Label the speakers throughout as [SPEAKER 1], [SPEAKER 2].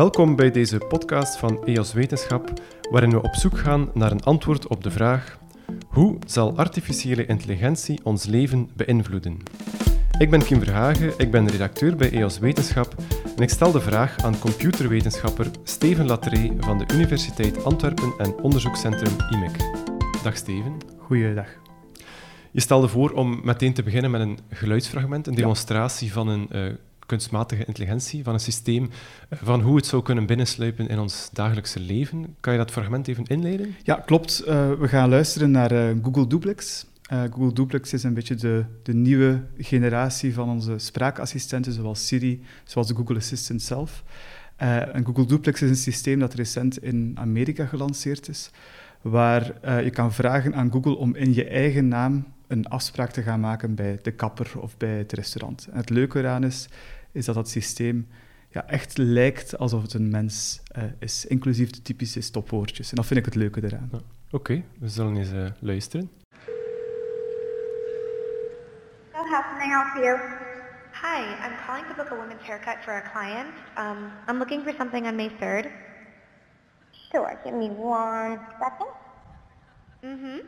[SPEAKER 1] Welkom bij deze podcast van EOS Wetenschap, waarin we op zoek gaan naar een antwoord op de vraag: hoe zal artificiële intelligentie ons leven beïnvloeden? Ik ben Kim Verhagen, ik ben redacteur bij EOS Wetenschap en ik stel de vraag aan computerwetenschapper Steven Latree van de Universiteit Antwerpen en onderzoekscentrum IMEC. Dag Steven.
[SPEAKER 2] Goeiedag.
[SPEAKER 1] Je stelde voor om meteen te beginnen met een geluidsfragment, een demonstratie van een uh, kunstmatige intelligentie, van een systeem, eh, van hoe het zou kunnen binnensluipen in ons dagelijkse leven. Kan je dat fragment even inleiden?
[SPEAKER 2] Ja, klopt. Uh, we gaan luisteren naar Google Duplex. Google Duplex is een beetje de, de nieuwe generatie van onze spraakassistenten, zoals Siri, zoals de Google Assistant zelf. en Google Duplex is een systeem dat recent in Amerika gelanceerd is, waar je kan vragen aan Google om in je eigen naam een afspraak te gaan maken bij de kapper of bij het restaurant. Het leuke eraan is, is dat dat systeem ja, echt lijkt alsof het een mens uh, is, inclusief de typische stopwoordjes. En dat vind ik het leuke eraan. Ja.
[SPEAKER 1] Oké, okay, we zullen eens uh, luisteren.
[SPEAKER 3] Hi, I'm calling to book a woman's haircut for a client. Um, I'm looking for something on May 3rd.
[SPEAKER 4] Sure, give me one second.
[SPEAKER 3] Mm-hmm.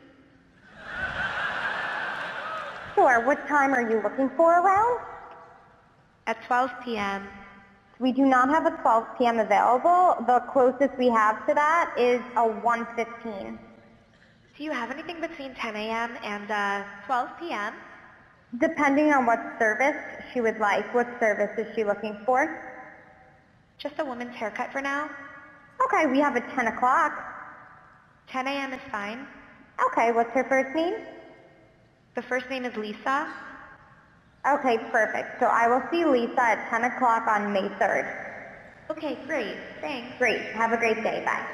[SPEAKER 4] Sure. What time are you looking for around?
[SPEAKER 3] At 12 p.m.
[SPEAKER 4] We do not have a 12 p.m. available. The closest we have to that is a 1.15.
[SPEAKER 3] Do you have anything between 10 a.m. and uh, 12 p.m.?
[SPEAKER 4] Depending on what service she would like. What service is she looking for?
[SPEAKER 3] Just a woman's haircut for now.
[SPEAKER 4] Okay, we have a 10 o'clock.
[SPEAKER 3] 10 a.m. is fine.
[SPEAKER 4] Okay, what's her first name?
[SPEAKER 3] The first name is Lisa.
[SPEAKER 4] Okay, perfect. So I will see Lisa at 10 o'clock on May 3rd.
[SPEAKER 3] Okay, great. Thanks.
[SPEAKER 4] Great. Have a great day. Bye.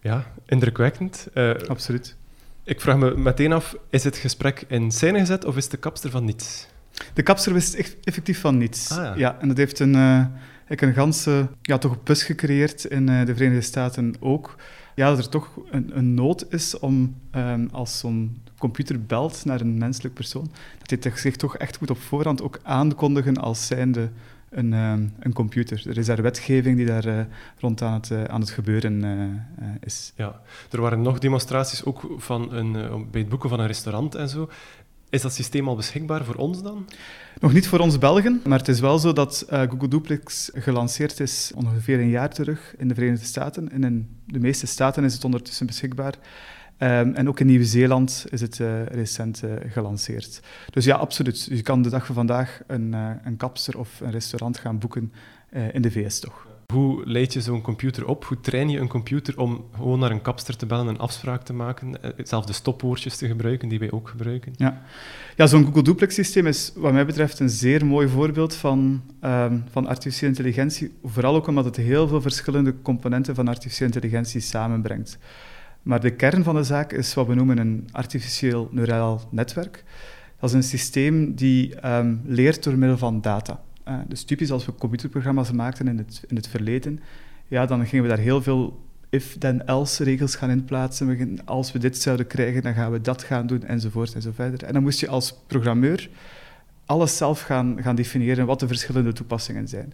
[SPEAKER 1] Ja, indrukwekkend.
[SPEAKER 2] Uh, Absoluut.
[SPEAKER 1] Ik vraag me meteen af, is het gesprek in scène gezet of is de kapster van niets?
[SPEAKER 2] De kapster wist echt effectief van niets.
[SPEAKER 1] Ah, ja.
[SPEAKER 2] ja. en dat heeft een, uh, een ganse ja, toch bus gecreëerd in uh, de Verenigde Staten ook ja, dat er toch een, een nood is om, um, als zo'n computer belt naar een menselijk persoon, dat hij zich toch echt moet op voorhand ook aankondigen als zijnde een, um, een computer. Er is daar wetgeving die daar uh, rond aan het, uh, aan het gebeuren uh, is.
[SPEAKER 1] Ja, er waren nog demonstraties ook van een, bij het boeken van een restaurant en zo. Is dat systeem al beschikbaar voor ons dan?
[SPEAKER 2] Nog niet voor ons Belgen, maar het is wel zo dat uh, Google Duplex gelanceerd is ongeveer een jaar terug in de Verenigde Staten. En in de meeste staten is het ondertussen beschikbaar. Um, en ook in Nieuw-Zeeland is het uh, recent uh, gelanceerd. Dus ja, absoluut. Je kan de dag van vandaag een, een kapster of een restaurant gaan boeken in de VS toch.
[SPEAKER 1] Hoe leid je zo'n computer op? Hoe train je een computer om gewoon naar een kapster te bellen, een afspraak te maken, eh, zelf de stopwoordjes te gebruiken die wij ook gebruiken?
[SPEAKER 2] Ja, ja zo'n Google Duplex systeem is wat mij betreft een zeer mooi voorbeeld van, um, van artificiële intelligentie. Vooral ook omdat het heel veel verschillende componenten van artificiële intelligentie samenbrengt. Maar de kern van de zaak is wat we noemen een artificieel neuraal netwerk. Dat is een systeem die um, leert door middel van data. Uh, dus typisch als we computerprogramma's maakten in het, in het verleden, ja, dan gingen we daar heel veel if-then-else regels gaan inplaatsen. We als we dit zouden krijgen, dan gaan we dat gaan doen, enzovoort en zo verder. En dan moest je als programmeur alles zelf gaan, gaan definiëren wat de verschillende toepassingen zijn.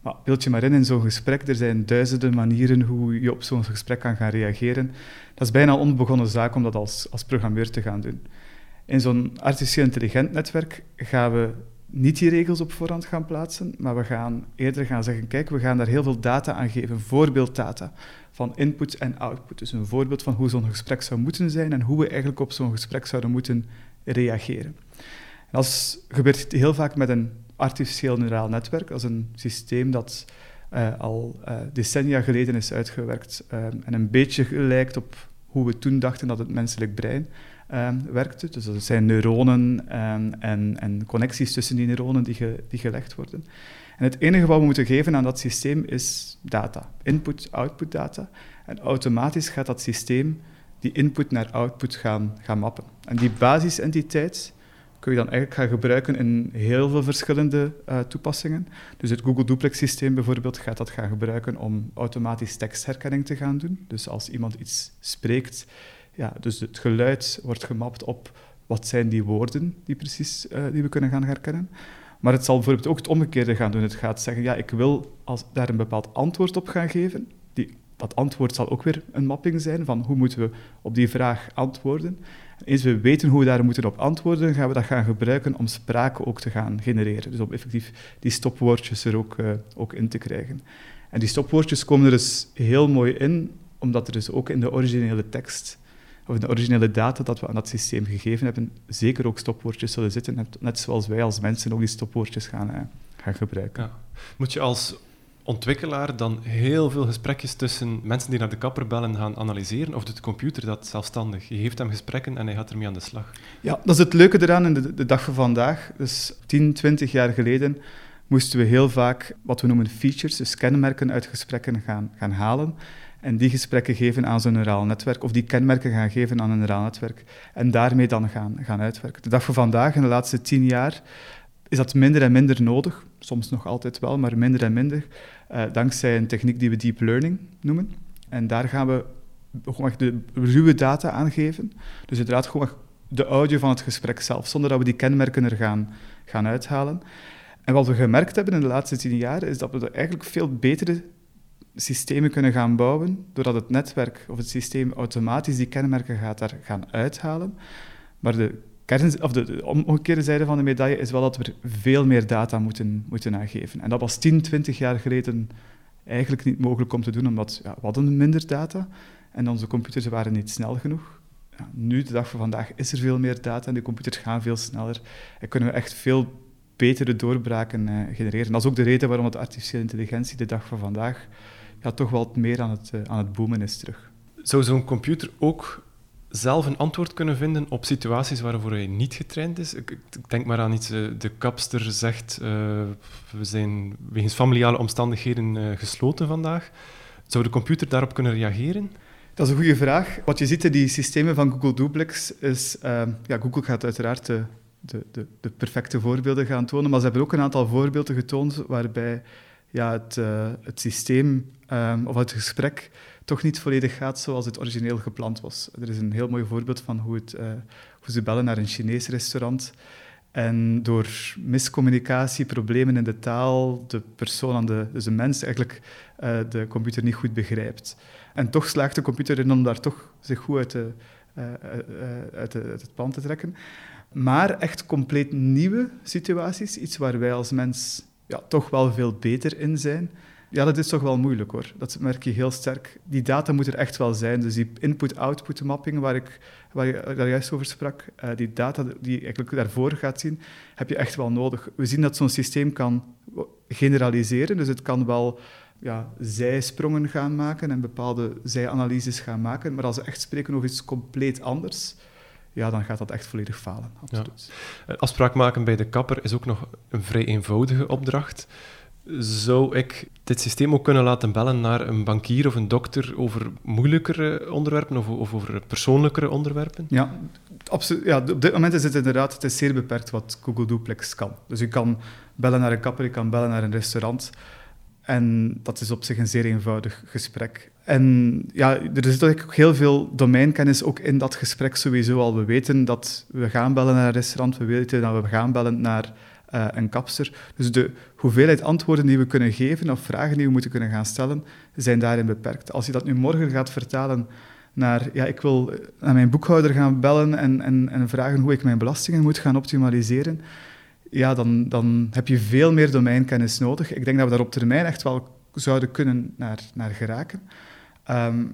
[SPEAKER 2] Maar beeld je maar in in zo'n gesprek, er zijn duizenden manieren hoe je op zo'n gesprek kan gaan reageren. Dat is bijna een onbegonnen zaak om dat als, als programmeur te gaan doen. In zo'n artificieel intelligent netwerk gaan we niet die regels op voorhand gaan plaatsen, maar we gaan eerder gaan zeggen, kijk, we gaan daar heel veel data aan geven, voorbeelddata van input en output. Dus een voorbeeld van hoe zo'n gesprek zou moeten zijn en hoe we eigenlijk op zo'n gesprek zouden moeten reageren. En dat gebeurt heel vaak met een artificieel neuraal netwerk. Is een systeem dat uh, al uh, decennia geleden is uitgewerkt uh, en een beetje lijkt op hoe we toen dachten dat het menselijk brein uh, werkte. Dus dat zijn neuronen en, en, en, connecties tussen die neuronen die, ge, die gelegd worden. En het enige wat we moeten geven aan dat systeem is data. Input, output data. En automatisch gaat dat systeem die input naar output gaan, gaan mappen. En die basisentiteit kun je dan eigenlijk gaan gebruiken in heel veel verschillende uh, toepassingen. Dus het Google Duplex systeem bijvoorbeeld gaat dat gaan gebruiken om automatisch tekstherkenning te gaan doen. Dus als iemand iets spreekt, ja, dus het geluid wordt gemapt op wat zijn die woorden die, precies, uh, die we kunnen gaan herkennen. Maar het zal bijvoorbeeld ook het omgekeerde gaan doen. Het gaat zeggen, ja, ik wil als, daar een bepaald antwoord op gaan geven. Die, dat antwoord zal ook weer een mapping zijn van hoe moeten we op die vraag antwoorden. eens we weten hoe we daar moeten op antwoorden, gaan we dat gaan gebruiken om sprake ook te gaan genereren. Dus om effectief die stopwoordjes er ook, uh, ook in te krijgen. En die stopwoordjes komen er dus heel mooi in, omdat er dus ook in de originele tekst of de originele data dat we aan dat systeem gegeven hebben, zeker ook stopwoordjes zullen zitten, net zoals wij als mensen ook die stopwoordjes gaan, eh, gaan gebruiken. Ja.
[SPEAKER 1] Moet je als ontwikkelaar dan heel veel gesprekjes tussen mensen die naar de kapper bellen gaan analyseren, of doet de computer dat zelfstandig? Je geeft hem gesprekken en hij gaat ermee aan de slag.
[SPEAKER 2] Ja, dat is het leuke eraan in de, de dag van vandaag. Dus 10, 20 jaar geleden moesten we heel vaak wat we noemen features, dus kenmerken uit gesprekken gaan, gaan halen en die gesprekken geven aan zo'n neuraal netwerk, of die kenmerken gaan geven aan een neuraal netwerk, en daarmee dan gaan, gaan uitwerken. De dag van vandaag, in de laatste tien jaar, is dat minder en minder nodig, soms nog altijd wel, maar minder en minder, uh, dankzij een techniek die we deep learning noemen. En daar gaan we gewoon de ruwe data aangeven, dus inderdaad gewoon de audio van het gesprek zelf, zonder dat we die kenmerken er gaan, gaan uithalen. En wat we gemerkt hebben in de laatste tien jaar, is dat we er eigenlijk veel betere systemen kunnen gaan bouwen, doordat het netwerk of het systeem automatisch die kenmerken gaat daar gaan uithalen. Maar de, kern, of de, de omgekeerde zijde van de medaille is wel dat we veel meer data moeten, moeten aangeven. En dat was 10, 20 jaar geleden eigenlijk niet mogelijk om te doen, omdat ja, we hadden minder data en onze computers waren niet snel genoeg. Ja, nu, de dag van vandaag, is er veel meer data en de computers gaan veel sneller en kunnen we echt veel betere doorbraken uh, genereren. Dat is ook de reden waarom het artificiële intelligentie de dag van vandaag ja, toch wel meer aan het, uh, aan het boomen is terug.
[SPEAKER 1] Zou zo'n computer ook zelf een antwoord kunnen vinden op situaties waarvoor hij niet getraind is? Ik, denk maar aan iets, uh, de kapster zegt, uh, we zijn wegens familiale omstandigheden gesloten vandaag. Zou de computer daarop kunnen reageren?
[SPEAKER 2] Dat is een goede vraag. Wat je ziet in die systemen van Google Duplex is... ja, Google gaat uiteraard de, de, de, de perfecte voorbeelden gaan tonen, maar ze hebben ook een aantal voorbeelden getoond waarbij ja, het, uh, het systeem um, of het gesprek toch niet volledig gaat zoals het origineel gepland was. Er is een heel mooi voorbeeld van hoe, het, uh, hoe ze bellen naar een Chinees restaurant. En door miscommunicatie, problemen in de taal, de persoon aan de, dus de mens eigenlijk uh, de computer niet goed begrijpt. En toch slaagt de computer in om daar toch zich goed uit, de, uit, uit het plan te trekken. Maar echt compleet nieuwe situaties, iets waar wij als mens ja, toch wel veel beter in zijn. Ja, dat is toch wel moeilijk hoor. Dat merk je heel sterk. Die data moet er echt wel zijn. Dus die input-output mapping waar ik, waar daar juist over sprak, uh, die data die eigenlijk daarvoor gaat zien, heb je echt wel nodig. We zien dat zo'n systeem kan generaliseren. Dus het kan wel ja, zijsprongen gaan maken en bepaalde zijanalyses gaan maken. Maar als we echt spreken over iets compleet anders, ja, dan gaat dat echt volledig falen. Absoluut.
[SPEAKER 1] Ja. Eh, afspraak maken bij de kapper is ook nog een vrij eenvoudige opdracht. Zou ik dit systeem ook kunnen laten bellen naar een bankier of een dokter over moeilijkere onderwerpen of, of over persoonlijkere onderwerpen?
[SPEAKER 2] Ja, absoluut. Ja, op dit moment is het inderdaad het is zeer beperkt wat Google Duplex kan. Dus je kan bellen naar een kapper, je kan bellen naar een restaurant. En dat is op zich een zeer eenvoudig gesprek. En ja, er zit ook heel veel domeinkennis ook in dat gesprek sowieso al. We weten dat we gaan bellen naar een restaurant, we weten dat we gaan bellen naar uh, een kapster. Dus de hoeveelheid antwoorden die we kunnen geven of vragen die we moeten kunnen gaan stellen, zijn daarin beperkt. Als je dat nu morgen gaat vertalen naar, ja, ik wil naar mijn boekhouder gaan bellen en, en, en vragen hoe ik mijn belastingen moet gaan optimaliseren, ja, dan, dan heb je veel meer domeinkennis nodig. Ik denk dat we daar op termijn echt wel zouden kunnen naar, naar geraken. Um,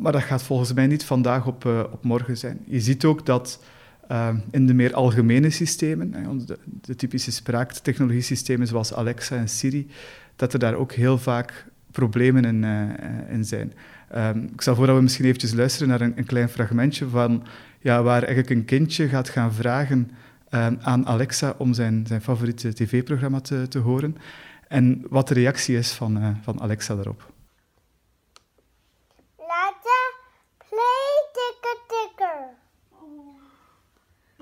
[SPEAKER 2] maar dat gaat volgens mij niet vandaag op, uh, op morgen zijn. Je ziet ook dat uh, in de meer algemene systemen, de, de typische spraaktechnologiesystemen zoals Alexa en Siri, dat er daar ook heel vaak problemen in, uh, in zijn. Um, ik stel voor dat we misschien eventjes luisteren naar een, een klein fragmentje van ja, waar eigenlijk een kindje gaat gaan vragen aan Alexa om zijn, zijn favoriete tv-programma te, te horen en wat de reactie is van, van Alexa daarop.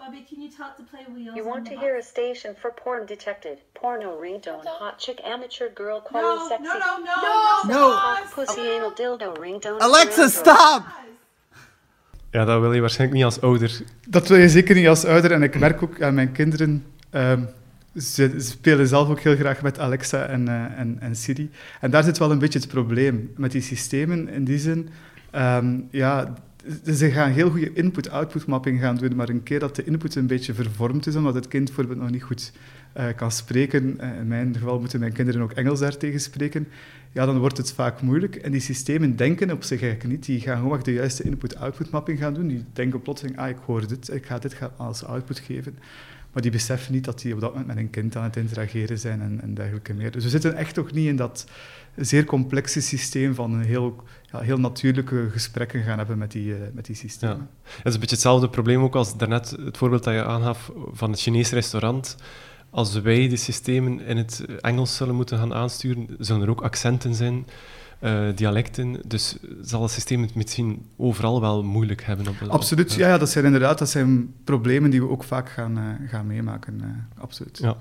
[SPEAKER 5] Bobby, can you talk to play wheels? You want to hear a station for porn detected. Porno ringtone. Hot chick amateur girl calling no, sexy. No, no, no, no. No. no. Pussy anal dildo ringtone.
[SPEAKER 2] Alexa, stop!
[SPEAKER 1] Ja, dat wil je waarschijnlijk niet als ouder.
[SPEAKER 2] Dat wil je zeker niet als ouder. En ik merk ook aan mijn kinderen... Um, ze spelen zelf ook heel graag met Alexa en, uh, en, en, Siri. En daar zit wel een beetje het probleem met die systemen. In die zin, um, ja, ze gaan heel goede input-output mapping gaan doen, maar een keer dat de input een beetje vervormd is, omdat het kind bijvoorbeeld nog niet goed uh, kan spreken, uh, in mijn geval moeten mijn kinderen ook Engels daartegen spreken, ja, dan wordt het vaak moeilijk. En die systemen denken op zich eigenlijk niet. Die gaan gewoon de juiste input-output mapping gaan doen. Die denken plotseling, ah, ik hoor dit, ik ga dit als output geven. Maar die beseffen niet dat die op dat moment met een kind aan het interageren zijn en, en dergelijke meer. Dus we zitten echt nog niet in dat zeer complexe systeem van een heel, ja, heel natuurlijke gesprekken gaan hebben met die, uh, met die systemen. Ja.
[SPEAKER 1] Dat is een beetje hetzelfde probleem ook als daarnet het voorbeeld dat je aangaf van het Chinese restaurant. Als wij de systemen in het Engels zullen moeten gaan aansturen, zullen er ook accenten zijn uh, dialecten. Dus zal het systeem het misschien overal wel moeilijk hebben? Op,
[SPEAKER 2] absoluut, ja, ja, dat zijn inderdaad dat zijn problemen die we ook vaak gaan, uh, gaan meemaken. Uh, absoluut.
[SPEAKER 1] Ja.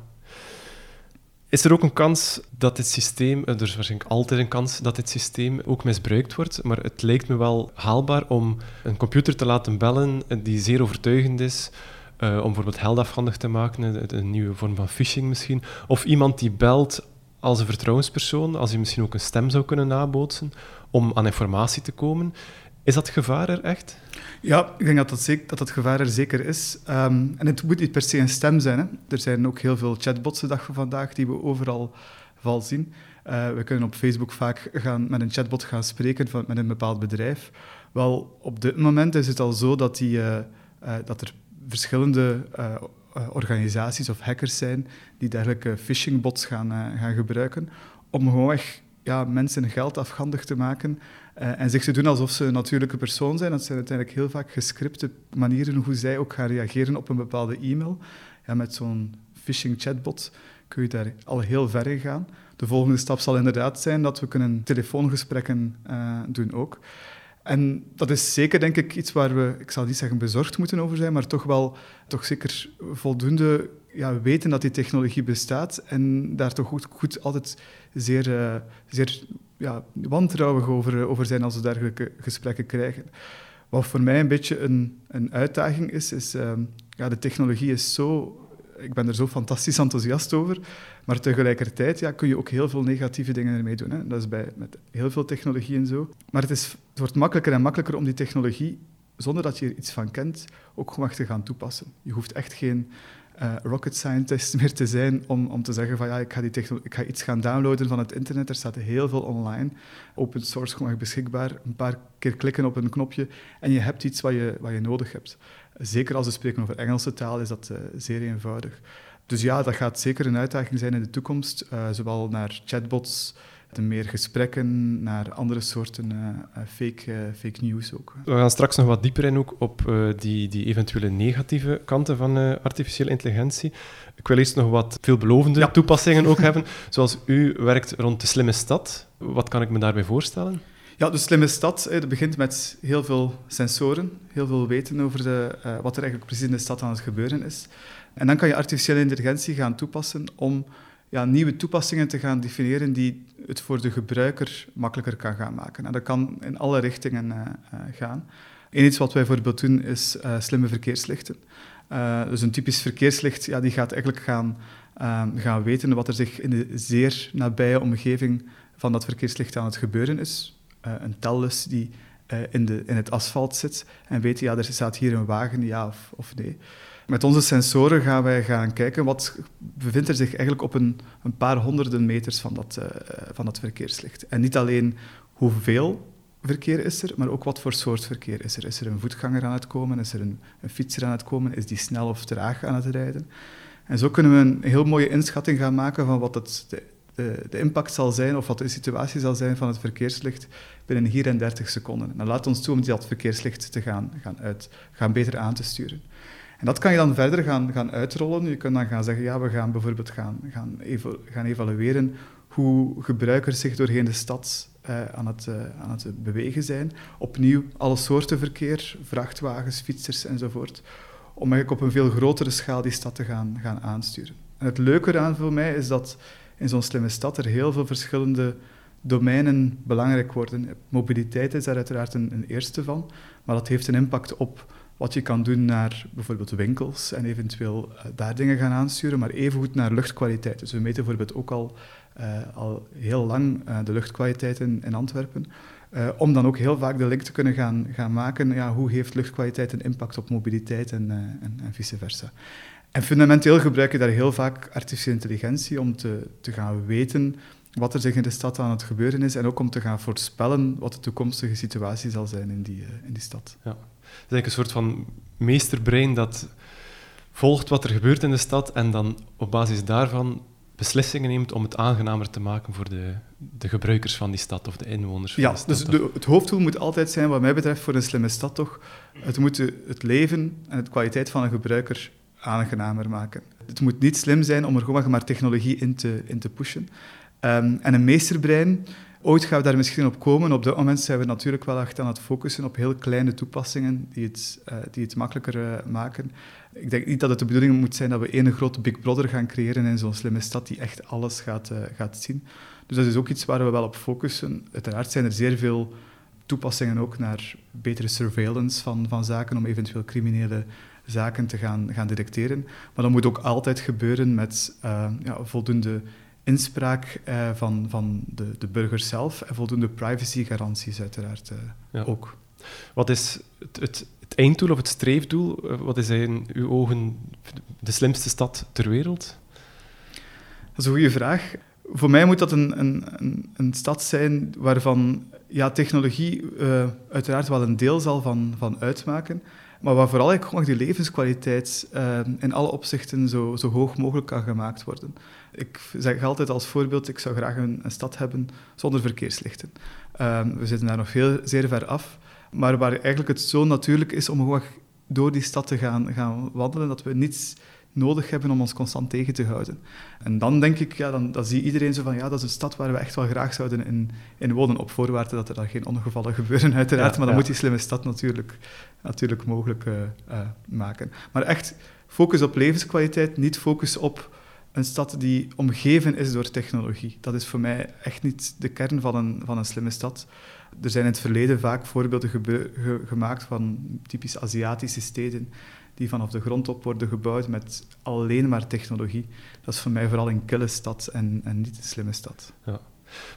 [SPEAKER 1] Is er ook een kans dat dit systeem, er is waarschijnlijk altijd een kans dat dit systeem ook misbruikt wordt, maar het lijkt me wel haalbaar om een computer te laten bellen die zeer overtuigend is, uh, om bijvoorbeeld geld afhandig te maken, een, een nieuwe vorm van phishing misschien, of iemand die belt als een vertrouwenspersoon, als je misschien ook een stem zou kunnen nabootsen, om aan informatie te komen. Is dat gevaar er echt?
[SPEAKER 2] Ja, ik denk dat dat, zeker, dat, dat gevaar er zeker is. Um, en het moet niet per se een stem zijn. Hè. Er zijn ook heel veel chatbots de dag van vandaag die we overal val zien. Uh, we kunnen op Facebook vaak gaan, met een chatbot gaan spreken van, met een bepaald bedrijf. Wel, op dit moment is het al zo dat, die, uh, uh, dat er verschillende organisaties of hackers zijn die dergelijke phishingbots gaan, uh, gaan gebruiken om gewoon ja, mensen geld afhandig te maken uh, en zich te doen alsof ze een natuurlijke persoon zijn. Dat zijn uiteindelijk heel vaak gescripte manieren hoe zij ook gaan reageren op een bepaalde e-mail. Ja, met zo'n phishing chatbot kun je daar al heel ver in gaan. De volgende stap zal inderdaad zijn dat we kunnen telefoongesprekken doen ook. En dat is zeker, denk ik, iets waar we, ik zal niet zeggen bezorgd moeten over zijn, maar toch wel toch zeker voldoende ja, weten dat die technologie bestaat en daar toch goed, goed altijd zeer, uh, zeer ja, wantrouwig over, over zijn als we dergelijke gesprekken krijgen. Wat voor mij een beetje een, een uitdaging is, is uh, ja, de technologie is zo ik ben er zo fantastisch enthousiast over. Maar tegelijkertijd ja, kun je ook heel veel negatieve dingen ermee doen. Hè. Dat is bij, met heel veel technologie en zo. Maar het, is, het wordt makkelijker en makkelijker om die technologie, zonder dat je er iets van kent, ook gewoon te gaan toepassen. Je hoeft echt geen uh, rocket scientist meer te zijn om, om te zeggen van ja, ik ga, die ik ga iets gaan downloaden van het internet. Er staat heel veel online, open source gewoon beschikbaar. Een paar keer klikken op een knopje en je hebt iets wat je, wat je nodig hebt. Zeker als we spreken over Engelse taal is dat uh, zeer eenvoudig. Dus ja, dat gaat zeker een uitdaging zijn in de toekomst, uh, zowel naar chatbots, meer gesprekken, naar andere soorten uh, fake, fake news ook.
[SPEAKER 1] We gaan straks nog wat dieper in ook op die, die eventuele negatieve kanten van artificiële intelligentie. Ik wil eerst nog wat veelbelovende toepassingen ook hebben, zoals u werkt rond de slimme stad. Wat kan ik me daarbij voorstellen?
[SPEAKER 2] Ja, de slimme stad dat begint met heel veel sensoren, heel veel weten over de, uh, wat er eigenlijk precies in de stad aan het gebeuren is. En dan kan je artificiële intelligentie gaan toepassen om ja, nieuwe toepassingen te gaan definiëren die het voor de gebruiker makkelijker kan gaan maken. En dat kan in alle richtingen uh, uh, gaan. Eén iets wat wij bijvoorbeeld doen is slimme verkeerslichten. dus een typisch verkeerslicht ja, die gaat eigenlijk gaan, gaan weten wat er zich in de zeer nabije omgeving van dat verkeerslicht aan het gebeuren is. Eh, een tellus die eh, in, de, in het asfalt zit en weten, ja, er staat hier een wagen, ja of, of nee. Met onze sensoren gaan wij gaan kijken wat bevindt er zich eigenlijk op een, een paar honderden meters van dat, uh, van dat verkeerslicht. En niet alleen hoeveel verkeer is er, maar ook wat voor soort verkeer is er. Is er een voetganger aan het komen? Is er een, een fietser aan het komen? Is die snel of traag aan het rijden? En zo kunnen we een heel mooie inschatting gaan maken van wat het, de, de, impact zal zijn, of wat de situatie zal zijn van het verkeerslicht binnen hier en 30 seconden. Dan laat ons toe om dat verkeerslicht te gaan, gaan, uit, gaan beter aan te sturen. En dat kan je dan verder gaan, gaan uitrollen. Je kunt dan gaan zeggen, ja, we gaan bijvoorbeeld gaan, gaan, gaan evalueren hoe gebruikers zich doorheen de stad uh, aan, het, uh, aan het bewegen zijn. Opnieuw alle soorten verkeer, vrachtwagens, fietsers enzovoort. Om eigenlijk op een veel grotere schaal die stad te gaan, gaan aansturen. En het leuke eraan voor mij is dat in zo'n slimme stad er heel veel verschillende domeinen belangrijk worden. Mobiliteit is daar uiteraard een, een, eerste van, maar dat heeft een impact op wat je kan doen naar bijvoorbeeld winkels en eventueel uh, daar dingen gaan aansturen, maar evengoed naar luchtkwaliteit. Dus we meten bijvoorbeeld ook al, uh, al heel lang uh, de luchtkwaliteit in, in Antwerpen, om dan ook heel vaak de link te kunnen gaan, gaan maken, ja, hoe heeft luchtkwaliteit een impact op mobiliteit en, en, en vice versa. En fundamenteel gebruik je daar heel vaak artificiële intelligentie om te, te gaan weten wat er zich in de stad aan het gebeuren is en ook om te gaan voorspellen wat de toekomstige situatie zal zijn in die, in die stad.
[SPEAKER 1] Ja is eigenlijk een soort van meesterbrein dat volgt wat er gebeurt in de stad en dan op basis daarvan beslissingen neemt om het aangenamer te maken voor de, de gebruikers van die stad of de inwoners van
[SPEAKER 2] ja,
[SPEAKER 1] de stad.
[SPEAKER 2] dus de, het hoofddoel moet altijd zijn, wat mij betreft, voor een slimme stad toch, het moet het leven en de kwaliteit van een gebruiker aangenamer maken. Het moet niet slim zijn om er gewoon maar technologie in te, in te pushen. Um, en een meesterbrein Ooit gaan we daar misschien op komen. Op dit moment zijn we natuurlijk wel echt aan het focussen op heel kleine toepassingen die het, uh, die het makkelijker uh, maken. Ik denk niet dat het de bedoeling moet zijn dat we één grote Big Brother gaan creëren in zo'n slimme stad die echt alles gaat, uh, gaat zien. Dus dat is ook iets waar we wel op focussen. Uiteraard zijn er zeer veel toepassingen ook naar betere surveillance van, van zaken om eventueel criminele zaken te gaan, gaan detecteren. Maar dat moet ook altijd gebeuren met ja, voldoende inspraak uh, van, van de, de burger zelf en voldoende privacygaranties uiteraard uh, ja. ook.
[SPEAKER 1] Wat is het, het, het, einddoel of het streefdoel? Eh, wat is in uw ogen de slimste stad ter wereld?
[SPEAKER 2] Dat is een goede vraag. Voor mij moet dat een, een, een, een stad zijn waarvan ja, technologie uh, uiteraard wel een deel zal van, van uitmaken, maar waar vooral gewoon die levenskwaliteit in alle opzichten zo, zo hoog mogelijk kan gemaakt worden. Ik zeg altijd als voorbeeld, ik zou graag een, een stad hebben zonder verkeerslichten. Um, we zitten daar nog veel, zeer ver af, maar waar eigenlijk het zo natuurlijk is om gewoon door die stad te gaan, gaan wandelen, dat we niets nodig hebben om ons constant tegen te houden. En dan denk ik, ja, dan, dan zie iedereen zo van, ja, dat is een stad waar we echt wel graag zouden in, in wonen, op voorwaarde dat er dan geen ongevallen gebeuren, uiteraard. maar dan moet die slimme stad natuurlijk, natuurlijk mogelijk uh, uh, maken. Maar echt focus op levenskwaliteit, niet focus op een stad die omgeven is door technologie. Dat is voor mij echt niet de kern van een, van een slimme stad. Er zijn in het verleden vaak voorbeelden ge gemaakt van typisch Aziatische steden die vanaf de grond op worden gebouwd met alleen maar technologie. Dat is voor mij vooral een kille stad en, en niet een slimme stad.
[SPEAKER 1] Ja.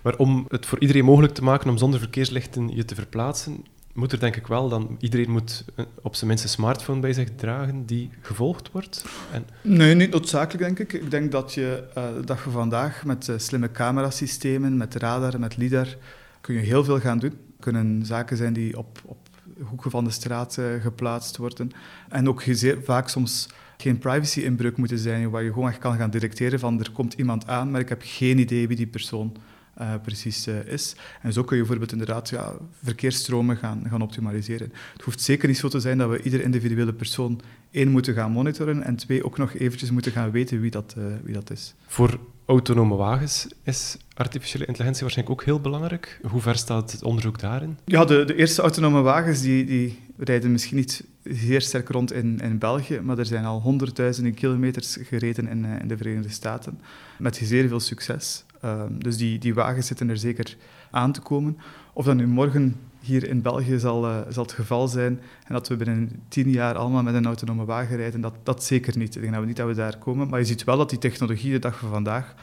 [SPEAKER 1] Maar om het voor iedereen mogelijk te maken om zonder verkeerslichten je te verplaatsen, moet er denk ik wel dan... Iedereen moet eh, op zijn minst een smartphone bij zich dragen die gevolgd wordt? En...
[SPEAKER 2] Nee, niet noodzakelijk, denk ik. Ik denk dat je de dag van vandaag met uh, slimme camerasystemen, met radar, met lidar, kun je heel veel gaan doen. kunnen zaken zijn die op, op hoeken van de straat geplaatst worden. En ook vaak soms geen privacy-inbreuk moeten zijn, waar je gewoon echt kan gaan detecteren van er komt iemand aan, maar ik heb geen idee wie die persoon uh, precies uh, is. En zo kun je bijvoorbeeld inderdaad ja, verkeersstromen gaan, gaan optimaliseren. Het hoeft zeker niet zo te zijn dat we ieder individuele persoon één moeten gaan monitoren en twee ook nog eventjes moeten gaan weten wie dat, uh, wie dat is.
[SPEAKER 1] Voor autonome wagens is artificiële intelligentie waarschijnlijk ook heel belangrijk. Hoe ver staat het onderzoek daarin?
[SPEAKER 2] Ja, de, de eerste autonome wagens die, die rijden misschien niet zeer sterk rond in, in België, maar er zijn al honderdduizenden kilometers gereden in, in de Verenigde Staten met zeer veel succes. Um, dus die, die wagens zitten er zeker aan te komen. Of dat nu morgen hier in België zal, uh, zal het geval zijn en dat we binnen tien jaar allemaal met een autonome wagen rijden, dat, dat zeker niet. Ik denk dat niet dat we daar komen. Maar je ziet wel dat die technologie de dag van vandaag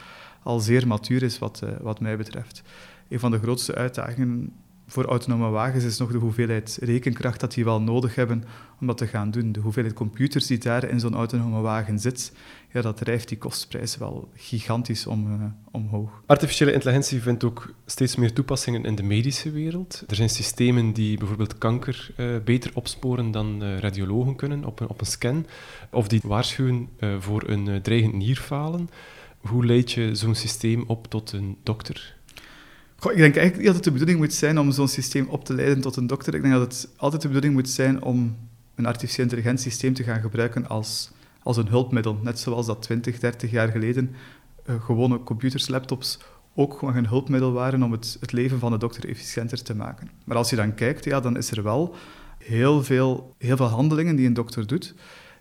[SPEAKER 2] al zeer matuur is wat, uh, wat mij betreft. Een van de grootste uitdagingen voor autonome wagens is nog de hoeveelheid rekenkracht dat die wel nodig hebben om dat te gaan doen. De hoeveelheid computers die daar in zo'n autonome wagen zit, ja, dat drijft die kostprijs wel gigantisch om, uh, omhoog.
[SPEAKER 1] Artificiële intelligentie vindt ook steeds meer toepassingen in de medische wereld. Er zijn systemen die bijvoorbeeld kanker uh, beter opsporen dan uh, radiologen kunnen op een, op een scan, of die waarschuwen voor een dreigend nierfalen. Hoe leid je zo'n systeem op tot een dokter?
[SPEAKER 2] Ik denk eigenlijk niet dat het de bedoeling moet zijn om zo'n systeem op te leiden tot een dokter. Ik denk dat het altijd de bedoeling moet zijn om een artificieel intelligent systeem te gaan gebruiken als, als een hulpmiddel. Net zoals dat 20, 30 jaar geleden uh, gewone computers, laptops ook gewoon een hulpmiddel waren om het, het leven van de dokter efficiënter te maken. Maar als je dan kijkt, ja, dan is er wel heel veel, heel veel handelingen die een dokter doet,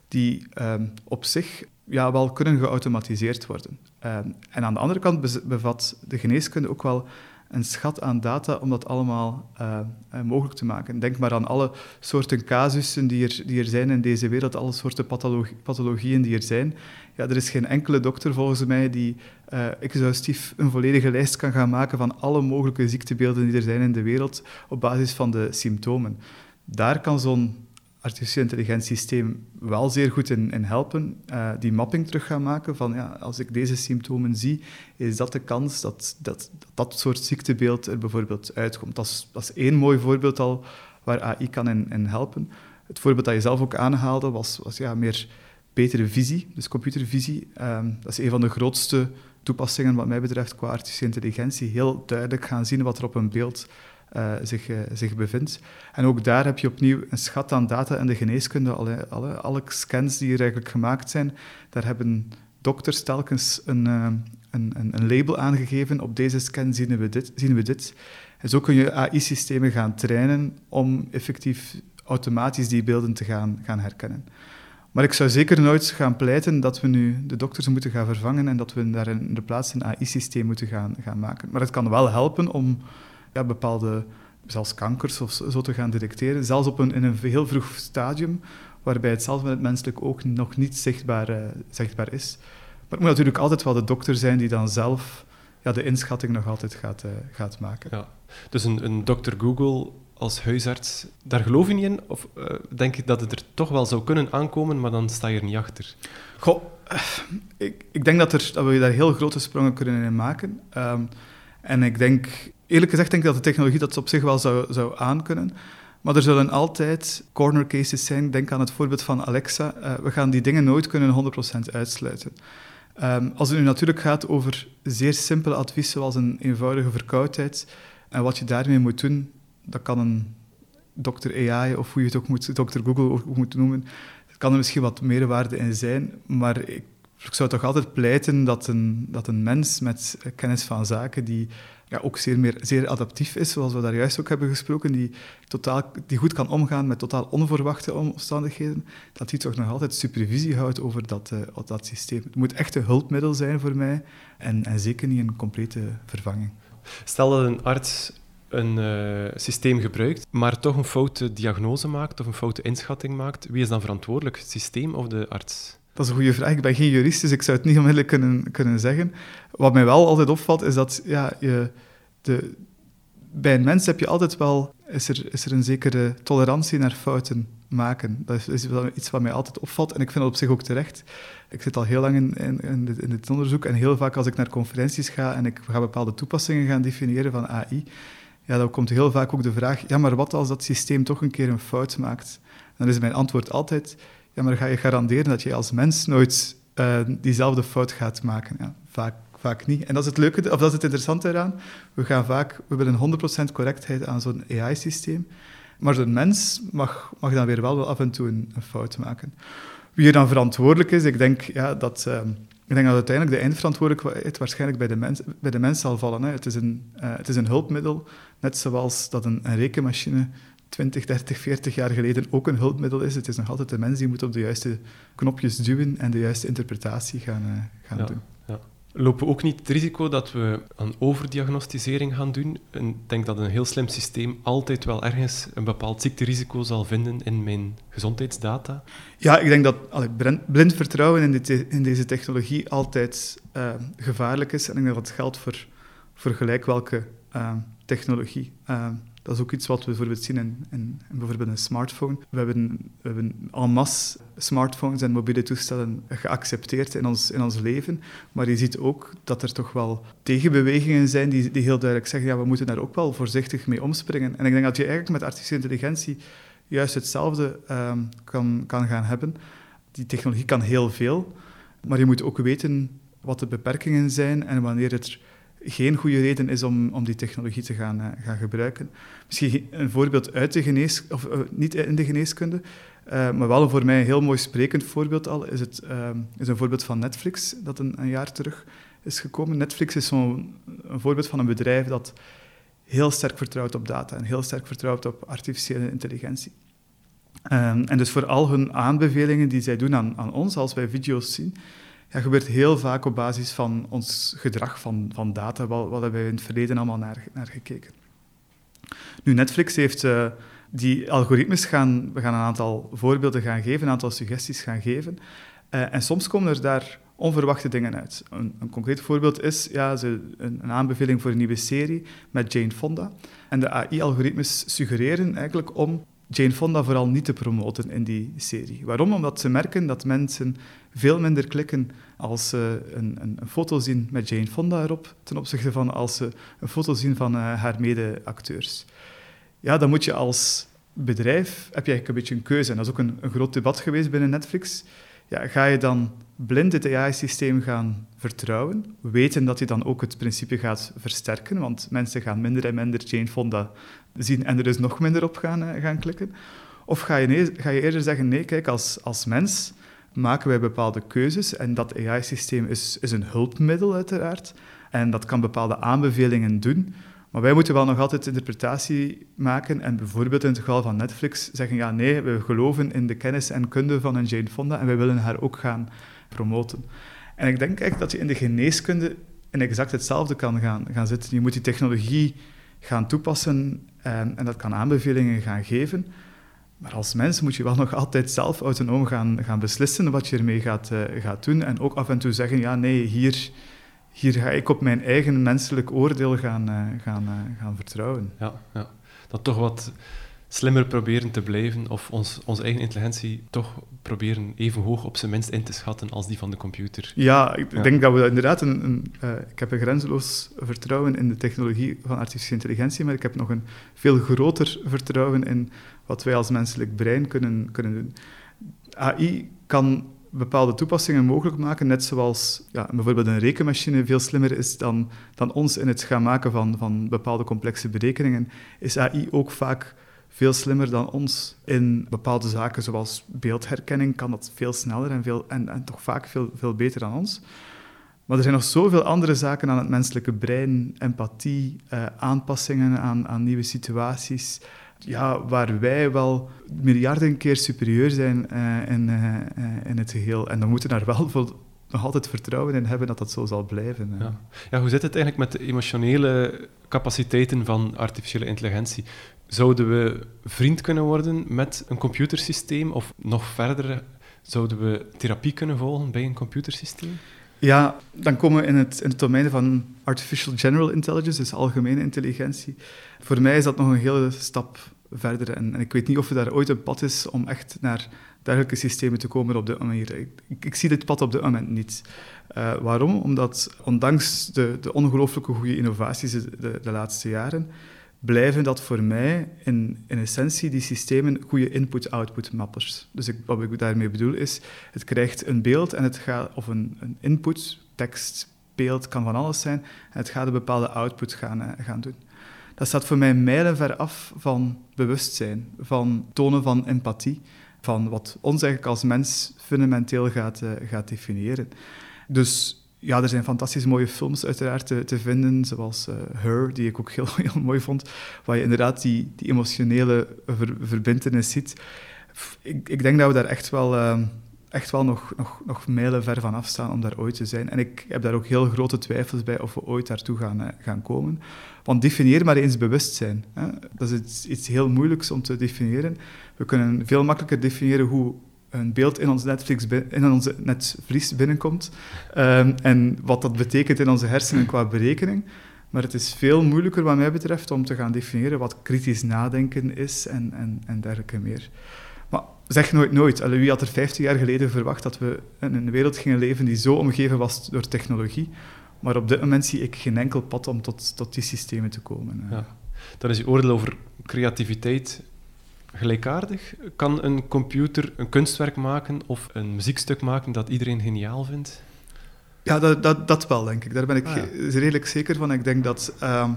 [SPEAKER 2] die um, op zich ja, wel kunnen geautomatiseerd worden. Um, en aan de andere kant bevat de geneeskunde ook wel een schat aan data om dat allemaal uh, uh, mogelijk te maken. Denk maar aan alle soorten casussen die er, die er zijn in deze wereld, alle soorten pathologie, pathologieën die er zijn. Ja, er is geen enkele dokter volgens mij die uh, exhaustief een volledige lijst kan gaan maken van alle mogelijke ziektebeelden die er zijn in de wereld op basis van de symptomen. Daar kan zo'n artificieel intelligentiesysteem wel zeer goed in, in helpen. Uh, die mapping terug gaan maken van ja, als ik deze symptomen zie, is dat de kans dat dat, dat, soort ziektebeeld er bijvoorbeeld uitkomt. Dat is, dat is één mooi voorbeeld al waar AI kan in, in helpen. Het voorbeeld dat je zelf ook aanhaalde was, was ja, meer betere visie, dus computervisie. Um, dat is een van de grootste toepassingen wat mij betreft qua artificiële intelligentie. Heel duidelijk gaan zien wat er op een beeld uh, zich, uh, zich bevindt. En ook daar heb je opnieuw een schat aan data in de geneeskunde. Alle, alle, alle scans die er eigenlijk gemaakt zijn, daar hebben dokters telkens een, uh, een, een, label aangegeven. Op deze scan zien we dit. Zien we dit. En zo kun je AI-systemen gaan trainen om effectief automatisch die beelden te gaan, gaan herkennen. Maar ik zou zeker nooit gaan pleiten dat we nu de dokters moeten gaan vervangen en dat we daar in de plaats een AI-systeem moeten gaan, gaan maken. Maar het kan wel helpen om ja, bepaalde, zelfs kankers of zo, te gaan detecteren, zelfs op een, in een heel vroeg stadium, waarbij het zelf met het menselijk oog nog niet zichtbaar, uh, zichtbaar is. Maar het moet natuurlijk altijd wel de dokter zijn die dan zelf ja, de inschatting nog altijd gaat, uh, gaat maken.
[SPEAKER 1] Ja. Dus een, een dokter Google als huisarts, daar geloof je niet in? Of uh, denk je dat het er toch wel zou kunnen aankomen, maar dan sta je er niet achter?
[SPEAKER 2] Goh, ik, ik denk dat, er, dat we daar heel grote sprongen kunnen in maken. Um, en ik denk, eerlijk gezegd, denk ik dat de technologie dat op zich wel zou, zou aankunnen. Maar er zullen altijd corner cases zijn. Denk aan het voorbeeld van Alexa. Uh, we gaan die dingen nooit kunnen 100% uitsluiten. Um, als het nu natuurlijk gaat over zeer simpele adviezen, zoals een eenvoudige verkoudheid, en wat je daarmee moet doen, dat kan een dokter AI, of hoe je het ook moet, dokter Google ook moet noemen, kan er misschien wat meerwaarde in zijn, maar ik ik zou toch altijd pleiten dat een, dat een mens met kennis van zaken, die ja, ook zeer, meer, zeer adaptief is, zoals we daar juist ook hebben gesproken, die, totaal, die goed kan omgaan met totaal onverwachte omstandigheden, dat die toch nog altijd supervisie houdt over dat, uh, dat systeem. Het moet echt een hulpmiddel zijn voor mij en, en zeker niet een complete vervanging.
[SPEAKER 1] Stel dat een arts een uh, systeem gebruikt, maar toch een foute diagnose maakt of een foute inschatting maakt, wie is dan verantwoordelijk, het systeem of de arts?
[SPEAKER 2] Dat is een goede vraag. Ik ben geen jurist, dus ik zou het niet onmiddellijk kunnen, kunnen zeggen. Wat mij wel altijd opvalt, is dat ja, je, de, bij een mens heb je altijd wel, is er, is er een zekere tolerantie naar fouten maken. Dat is, iets wat mij altijd opvalt en ik vind dat op zich ook terecht. Ik zit al heel lang in, in dit onderzoek en heel vaak als ik naar conferenties ga en ik ga bepaalde toepassingen gaan definiëren van AI, ja, dan komt heel vaak ook de vraag, ja, maar wat als dat systeem toch een keer een fout maakt? Dan is mijn antwoord altijd, ja, maar ga je garanderen dat je als mens nooit uh, diezelfde fout gaat maken? Ja, vaak, vaak niet. En dat is het leuke, of dat is het interessante eraan. We gaan vaak, we willen 100% correctheid aan zo'n AI-systeem, maar zo'n mens mag, mag dan weer wel af en toe een, fout maken. Wie er dan verantwoordelijk is, ik denk, ja, dat, uh, ik denk dat uiteindelijk de eindverantwoordelijkheid waarschijnlijk bij de mens, bij de mens zal vallen. Hè. Het, is een, uh, het is een hulpmiddel, net zoals dat een rekenmachine 20, 30, 40 jaar geleden ook een hulpmiddel is. Het is nog altijd de mens die moet op de juiste knopjes duwen en de juiste interpretatie gaan, uh, gaan doen.
[SPEAKER 1] Ja. Lopen we ook niet het risico dat we een overdiagnostisering gaan doen? ik denk dat een heel slim systeem altijd wel ergens een bepaald ziekterisico zal vinden in mijn gezondheidsdata.
[SPEAKER 2] Ja, ik denk dat allee, blind vertrouwen in, in, deze technologie altijd uh, gevaarlijk is. En ik denk dat dat geldt voor, voor gelijk welke uh, technologie. Dat is ook iets wat we bijvoorbeeld zien in, bijvoorbeeld een smartphone. We hebben, we hebben en masse smartphones en mobiele toestellen geaccepteerd in ons, in ons leven. Maar je ziet ook dat er toch wel tegenbewegingen zijn die, die heel duidelijk zeggen ja, we moeten daar ook wel voorzichtig mee omspringen. En ik denk dat je eigenlijk met artificiële intelligentie juist hetzelfde um, kan, kan gaan hebben. Die technologie kan heel veel, maar je moet ook weten wat de beperkingen zijn en wanneer het geen goede reden is om, om die technologie te gaan, uh, gaan gebruiken. Misschien een voorbeeld uit de genees, of uh, niet in de geneeskunde, uh, maar wel een voor mij een heel mooi sprekend voorbeeld al, is, het, is een voorbeeld van Netflix, dat een, jaar terug is gekomen. Netflix is zo'n een voorbeeld van een bedrijf dat heel sterk vertrouwt op data en heel sterk vertrouwt op artificiële intelligentie. Um, en dus voor al hun aanbevelingen die zij doen aan, aan ons, als wij video's zien, ja, gebeurt heel vaak op basis van ons gedrag, van, van data, wat, wat hebben we in het verleden allemaal naar, naar gekeken. Nu, Netflix heeft uh, die algoritmes gaan, we gaan een aantal voorbeelden gaan geven, een aantal suggesties gaan geven. Uh, en soms komen er daar onverwachte dingen uit. Een, een concreet voorbeeld is ja, ze, een, een, aanbeveling voor een nieuwe serie met Jane Fonda. En de AI-algoritmes suggereren eigenlijk om Jane Fonda vooral niet te promoten in die serie. Waarom? Omdat ze merken dat mensen veel minder klikken als ze een, een, een foto zien met Jane Fonda erop, ten opzichte van als ze een foto zien van uh, haar mede-acteurs. Ja, dan moet je als bedrijf, heb je eigenlijk een beetje een keuze. En dat is ook een, een groot debat geweest binnen Netflix. Ga je dan blind het AI-systeem gaan vertrouwen, weten dat je dan ook het principe gaat versterken, want mensen gaan minder en minder Jane zien en er dus nog minder op gaan, eh, gaan klikken? Of ga je, ga je eerder zeggen, nee, kijk, als, als mens maken wij bepaalde keuzes en dat AI-systeem is, is een hulpmiddel uiteraard. En dat kan bepaalde aanbevelingen doen, maar wij moeten wel nog altijd interpretatie maken en bijvoorbeeld in het geval van Netflix zeggen, ja nee, we geloven in de kennis en kunde van een Jane Fonda en wij willen haar ook gaan promoten. En ik denk echt dat je in de geneeskunde in exact hetzelfde kan gaan, gaan zitten. Je moet die technologie gaan toepassen en, en dat kan aanbevelingen gaan geven. Maar als mens moet je wel nog altijd zelf autonoom gaan, gaan beslissen wat je ermee gaat, uh, gaat doen. En ook af en toe zeggen, ja, nee, hier, hier ga ik op mijn eigen menselijk oordeel gaan, uh, gaan, uh, gaan vertrouwen.
[SPEAKER 1] Ja, ja, dat toch wat slimmer proberen te blijven of ons, onze eigen intelligentie toch proberen even hoog op zijn minst in te schatten als die van de computer.
[SPEAKER 2] Ja, ik denk dat we inderdaad een... een uh, ik heb een grenzeloos vertrouwen in de technologie van artificiële intelligentie, maar ik heb nog een veel groter vertrouwen in wat wij als menselijk brein kunnen, kunnen doen. AI kan bepaalde toepassingen mogelijk maken, net zoals ja, bijvoorbeeld een rekenmachine veel slimmer is dan, dan ons in het gaan maken van, van bepaalde complexe berekeningen, is AI ook vaak veel slimmer dan ons in bepaalde zaken, zoals beeldherkenning, kan dat veel sneller en, veel, en, en toch vaak veel, veel beter dan ons. Maar er zijn nog zoveel andere zaken aan het menselijke brein, empathie, uh, aanpassingen aan, aan nieuwe situaties, ja, waar wij wel miljarden keer superieur zijn uh, in, uh, in het geheel. En dan moeten daar wel nog altijd vertrouwen in hebben dat dat zo zal blijven.
[SPEAKER 1] Ja. ja, hoe zit het eigenlijk met de emotionele capaciteiten van artificiële intelligentie? Zouden we vriend kunnen worden met een computersysteem? Of nog verder, zouden we therapie kunnen volgen bij een computersysteem?
[SPEAKER 2] Ja, dan komen we in het, in domein van artificial general intelligence, dus algemene intelligentie. Voor mij is dat nog een hele stap verder. En, en ik weet niet of er daar ooit een pad is om echt naar dergelijke systemen te komen op dit manier. Ik, ik, zie dit pad op dit moment niet. Uh, waarom? Omdat ondanks de, de ongelooflijke goede innovaties de, de laatste jaren, blijven dat voor mij in, in essentie die systemen goede input-output mappers. Dus ik, wat ik daarmee bedoel is, het krijgt een beeld en het gaat, of een, een input, tekst, beeld, kan van alles zijn, en het gaat een bepaalde output gaan, uh, gaan doen. Dat staat voor mij mijlenver af van bewustzijn, van tonen van empathie, van wat ons eigenlijk als mens fundamenteel gaat, uh, gaat definiëren. Dus ja, er zijn fantastisch mooie films uiteraard te, vinden, zoals uh, Her, die ik ook heel, heel mooi vond, waar je inderdaad die, die emotionele ver, verbindenis ziet. Ik, ik, denk dat we daar echt wel, uh, echt wel nog, nog, nog mijlen ver van afstaan om daar ooit te zijn. En ik heb daar ook heel grote twijfels bij of we ooit daartoe gaan, uh, gaan komen. Want definieer maar eens bewustzijn. Hè. Dat is iets heel moeilijks om te definiëren. We kunnen veel makkelijker definiëren hoe een beeld in ons, Netflix, in onze netvlies binnenkomt um, en wat dat betekent in onze hersenen qua berekening. Maar het is veel moeilijker, wat mij betreft, om te gaan definiëren wat kritisch nadenken is en, en, en dergelijke meer. Maar zeg nooit nooit. Wie had er 50 jaar geleden verwacht dat we in een wereld gingen leven die zo omgeven was door technologie? Maar op dit moment zie ik geen enkel pad om tot, tot die systemen te komen.
[SPEAKER 1] Ja. Dan is je oordeel over creativiteit gelijkaardig? Kan een computer een kunstwerk maken of een muziekstuk maken dat iedereen geniaal vindt?
[SPEAKER 2] Ja, dat, dat, dat wel, denk ik. Daar ben ik ah, redelijk zeker van. Ik denk dat uh,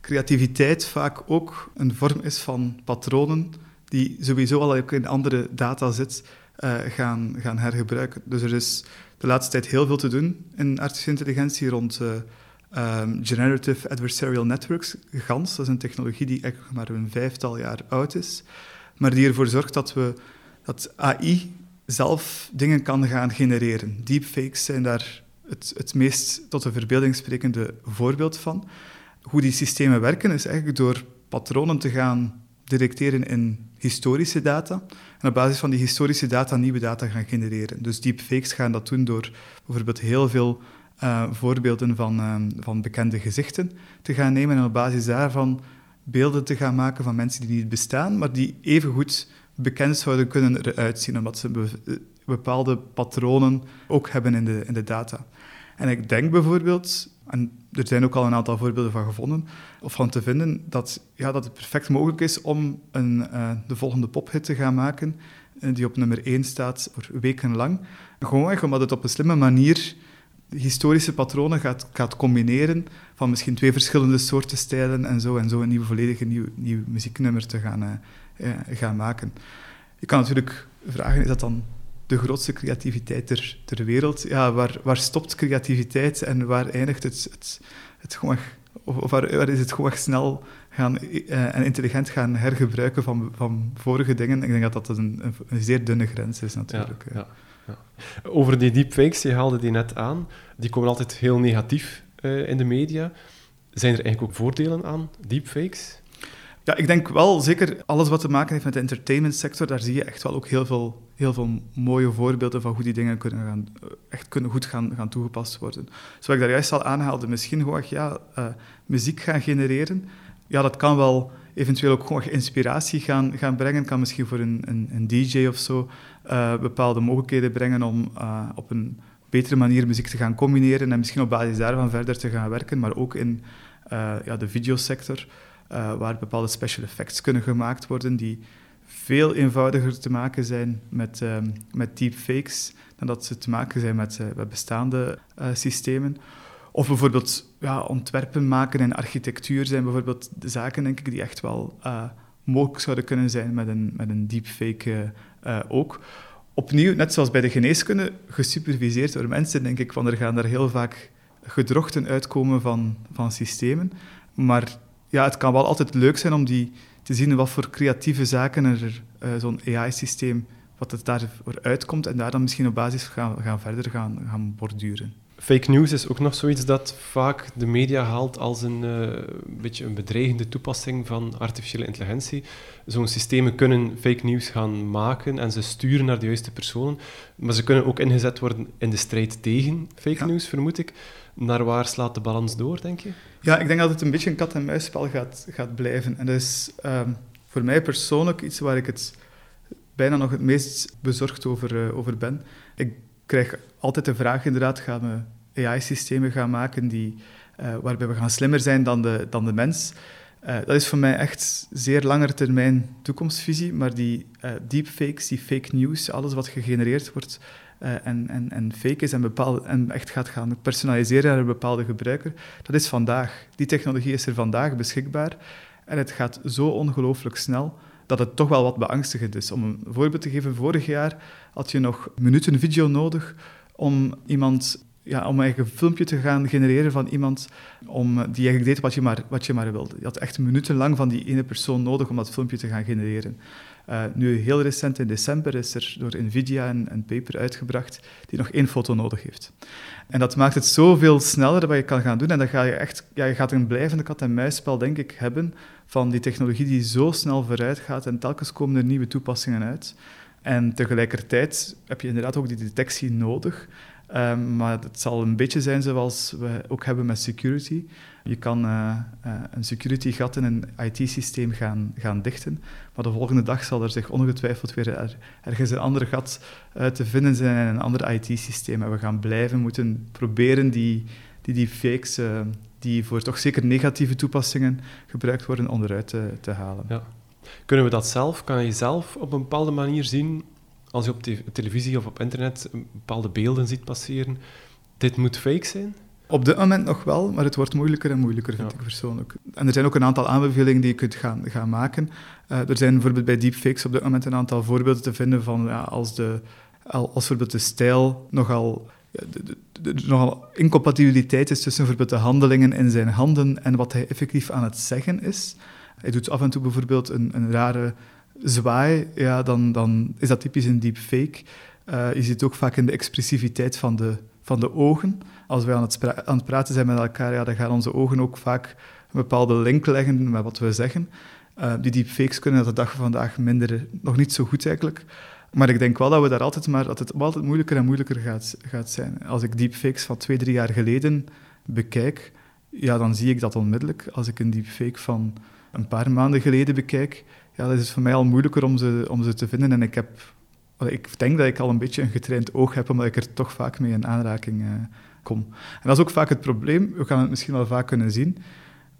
[SPEAKER 2] creativiteit vaak ook een vorm is van patronen die sowieso al in andere data zit, uh, gaan, gaan hergebruiken. Dus er is de laatste tijd heel veel te doen in artificiële intelligentie rond uh, um, Generative Adversarial Networks, GANS. Dat is een technologie die eigenlijk maar een vijftal jaar oud is, maar die ervoor zorgt dat, we, dat AI zelf dingen kan gaan genereren. Deepfakes zijn daar het, het meest tot de verbeelding sprekende voorbeeld van. Hoe die systemen werken is eigenlijk door patronen te gaan detecteren in historische data en op basis van die historische data nieuwe data gaan genereren. Dus deepfakes gaan dat doen door bijvoorbeeld heel veel uh, voorbeelden van, uh, van bekende gezichten te gaan nemen en op basis daarvan beelden te gaan maken van mensen die niet bestaan, maar die evengoed bekend zouden kunnen eruit zien, omdat ze be bepaalde patronen ook hebben in de, in de data. En ik denk bijvoorbeeld, en er zijn ook al een aantal voorbeelden van gevonden, of van te vinden, dat, ja, dat het perfect mogelijk is om een, de volgende pophit te gaan maken, die op nummer 1 staat voor weken lang. Gewoon omdat het op een slimme manier historische patronen gaat, gaat combineren van misschien twee verschillende soorten stijlen en zo, en zo een nieuw, volledige nieuw, nieuw muzieknummer te gaan, uh, gaan maken. Je kan natuurlijk vragen, is dat dan de grootste creativiteit ter, ter wereld? Ja, waar, waar stopt creativiteit en waar eindigt het, het, het gewoon, of waar, waar is het gewoon snel gaan, uh, en intelligent gaan hergebruiken van, van vorige dingen? Ik denk dat dat een, een, een zeer dunne grens is natuurlijk.
[SPEAKER 1] Ja, ja. Over die deepfakes, je haalde die net aan, die komen altijd heel negatief uh, in de media. Zijn er eigenlijk ook voordelen aan deepfakes?
[SPEAKER 2] Ja, ik denk wel, zeker alles wat te maken heeft met de entertainmentsector, daar zie je echt wel ook heel veel, heel veel mooie voorbeelden van hoe die dingen kunnen gaan, eh, echt kunnen goed gaan, gaan toegepast worden. Zoals ik daar juist al aanhaalde, misschien gewoon ja, uh, muziek gaan genereren. Ja, dat kan wel eventueel ook gewoon inspiratie gaan, gaan brengen. Kan misschien voor een, een, een DJ of zo uh, bepaalde mogelijkheden brengen om uh, op een betere manier muziek te gaan combineren en misschien op basis daarvan verder te gaan werken, maar ook in uh, ja, de videosector, waar bepaalde special effects kunnen gemaakt worden die veel eenvoudiger te maken zijn met, met deepfakes dan dat ze te maken zijn met, met bestaande systemen. Of bijvoorbeeld ja, ontwerpen maken en architectuur zijn bijvoorbeeld de zaken, denk ik, die echt wel uh, mogelijk zouden kunnen zijn met een, met een deepfake uh, ook. Opnieuw, net zoals bij de geneeskunde, gesuperviseerd door mensen, denk ik, want er gaan er heel vaak gedrochten uitkomen van, van systemen. Maar ja, het kan wel altijd leuk zijn om die te zien wat voor creatieve zaken er uh, zo'n AI-systeem, wat het daarvoor uitkomt, en daar dan misschien op basis gaan, gaan verder gaan, gaan borduren.
[SPEAKER 1] Fake news is ook nog zoiets dat vaak de media haalt als een uh, beetje een bedreigende toepassing van artificiële intelligentie. Zo'n systemen kunnen fake news gaan maken en ze sturen naar de juiste personen, maar ze kunnen ook ingezet worden in de strijd tegen fake ja. news, vermoed ik. Naar waar slaat de balans door, denk je?
[SPEAKER 2] Ja, ik denk dat het een beetje een kat-en-muisspel gaat, gaat blijven. En dat is um, voor mij persoonlijk iets waar ik het bijna nog het meest bezorgd over, uh, over ben. Ik krijg altijd de vraag inderdaad, gaan we AI-systemen gaan maken die, uh, waarbij we gaan slimmer zijn dan de, dan de mens? Uh, dat is voor mij echt zeer lange termijn toekomstvisie, maar die uh, deepfakes, die fake news, alles wat gegenereerd wordt en, en, en fake is en, bepaald, en echt gaat gaan personaliseren naar een bepaalde gebruiker, dat is vandaag. Die technologie is er vandaag beschikbaar en het gaat zo ongelooflijk snel dat het toch wel wat beangstigend is. Om een voorbeeld te geven, vorig jaar had je nog minuten video nodig om iemand ja, om een filmpje te gaan genereren van iemand om, die eigenlijk deed wat je, maar, wat je maar wilde. Je had echt minutenlang van die ene persoon nodig om dat filmpje te gaan genereren. Uh, nu, heel recent in december is er door NVIDIA een, een, paper uitgebracht die nog één foto nodig heeft. En dat maakt het zoveel sneller wat je kan gaan doen. En dan ga je echt, ja, je gaat een blijvende kat-en-muisspel, denk ik, hebben van die technologie die zo snel vooruit gaat en telkens komen er nieuwe toepassingen uit. En tegelijkertijd heb je inderdaad ook die detectie nodig. Um, maar het zal een beetje zijn zoals we ook hebben met security. Je kan uh, uh, een security gat in een IT-systeem gaan, gaan dichten, maar de volgende dag zal er zich ongetwijfeld weer er, ergens een ander gat uh, te vinden zijn in een ander IT-systeem. En we gaan blijven moeten proberen die, die, die voor toch zeker negatieve toepassingen gebruikt worden, onderuit te, te halen. Ja.
[SPEAKER 1] Kunnen we dat zelf? Kan je zelf op een bepaalde manier zien als je op te televisie of op internet bepaalde beelden ziet passeren, dit moet fake zijn?
[SPEAKER 2] Op dit moment nog wel, maar het wordt moeilijker en moeilijker, vind ja. ik persoonlijk. En er zijn ook een aantal aanbevelingen die je kunt gaan, gaan maken. Uh, er zijn bijvoorbeeld bij deepfakes op dit moment een aantal voorbeelden te vinden van ja, als, de, als bijvoorbeeld de stijl nogal, de, nogal incompatibiliteit is tussen bijvoorbeeld de handelingen in zijn handen en wat hij effectief aan het zeggen is. Hij doet af en toe bijvoorbeeld een, een rare zwaai, ja, dan, dan is dat typisch een deepfake. Uh, je ziet ook vaak in de expressiviteit van de, van de ogen. Als wij aan het, aan het praten zijn met elkaar, ja, dan gaan onze ogen ook vaak een bepaalde link leggen met wat we zeggen. Uh, die deepfakes kunnen dat de dag van vandaag minder, nog niet zo goed eigenlijk. Maar ik denk wel dat we daar altijd maar, dat het altijd moeilijker en moeilijker gaat, gaat zijn. Als ik deepfakes van twee, drie jaar geleden bekijk, ja, dan zie ik dat onmiddellijk. Als ik een deepfake van een paar maanden geleden bekijk, ja, dan is het voor mij al moeilijker om ze, om ze te vinden. En ik heb ik denk dat ik al een beetje een getraind oog heb, omdat ik er toch vaak mee in aanraking uh, kom. En dat is ook vaak het probleem. We gaan het misschien wel vaak kunnen zien.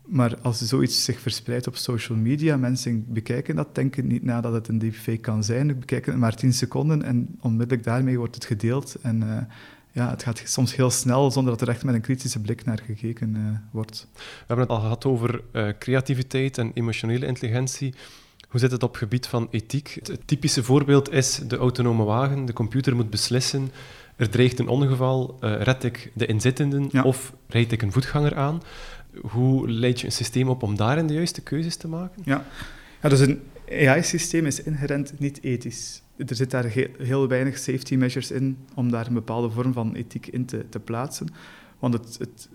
[SPEAKER 2] Maar als zoiets zich verspreidt op social media, mensen bekijken dat, denken niet na dat het een deepfake kan zijn. Bekijken het maar 10 seconden en onmiddellijk daarmee wordt het gedeeld. En uh, ja, het gaat soms heel snel zonder dat er echt met een kritische blik naar gekeken uh, wordt.
[SPEAKER 1] We hebben het al gehad over uh, creativiteit en emotionele intelligentie. Hoe zit het op het gebied van ethiek? Het typische voorbeeld is de autonome wagen. De computer moet beslissen, er dreigt een ongeval, uh, red ik de inzittenden of rijd ik een voetganger aan? Hoe leid je een systeem op om daarin de juiste keuzes te maken?
[SPEAKER 2] Ja, ja dus een AI-systeem is inherent niet ethisch. Er zit daar heel, weinig safety measures in om daar een bepaalde vorm van ethiek in te, te plaatsen. Want het, het,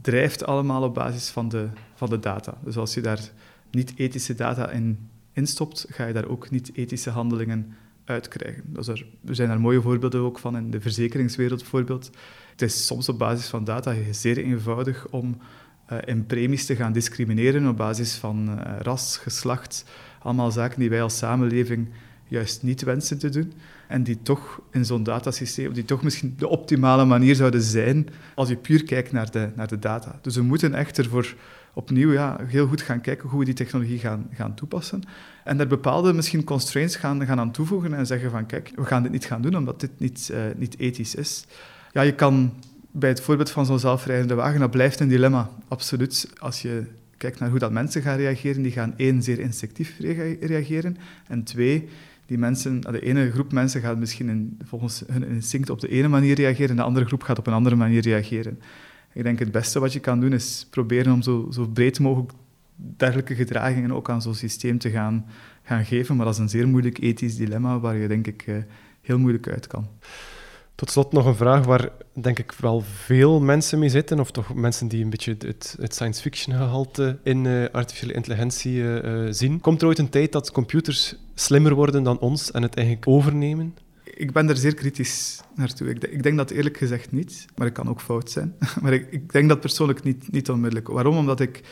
[SPEAKER 2] drijft allemaal op basis van de, van de data. Dus als je daar niet-ethische data in instopt, ga je daar ook niet-ethische handelingen uitkrijgen. Dus er, er, zijn daar mooie voorbeelden ook van in de verzekeringswereld bijvoorbeeld. Het is soms op basis van data zeer eenvoudig om uh, in premies te gaan discrimineren op basis van uh, ras, geslacht, allemaal zaken die wij als samenleving juist niet wensen te doen. En die toch in zo'n datasysteem, die toch misschien de optimale manier zouden zijn als je puur kijkt naar de, naar de data. Dus we moeten echt ervoor opnieuw ja, heel goed gaan kijken hoe we die technologie gaan, gaan toepassen. En daar bepaalde misschien constraints gaan, gaan aan toevoegen en zeggen van kijk, we gaan dit niet gaan doen omdat dit niet, uh, niet ethisch is. Ja, je kan bij het voorbeeld van zo'n zelfrijdende wagen, dat blijft een dilemma, absoluut. Als je kijkt naar hoe dat mensen gaan reageren, die gaan één, zeer instinctief reageren, en twee, die mensen, de ene groep mensen gaat misschien in, volgens hun instinct op de ene manier reageren en de andere groep gaat op een andere manier reageren. Ik denk het beste wat je kan doen is proberen om zo, zo breed mogelijk dergelijke gedragingen ook aan zo'n systeem te gaan, gaan geven. Maar dat is een zeer moeilijk ethisch dilemma waar je denk ik eh, heel moeilijk uit kan.
[SPEAKER 1] Tot slot nog een vraag waar denk ik wel veel mensen mee zitten, of toch mensen die een beetje het, het science fiction gehalte in uh, artificiële intelligentie uh, zien. Komt er ooit een tijd dat computers slimmer worden dan ons en het eigenlijk overnemen?
[SPEAKER 2] ik ben er zeer kritisch naartoe. Ik, ik, denk dat eerlijk gezegd niet, maar ik kan ook fout zijn. maar ik, ik, denk dat persoonlijk niet, niet onmiddellijk. Waarom? Omdat ik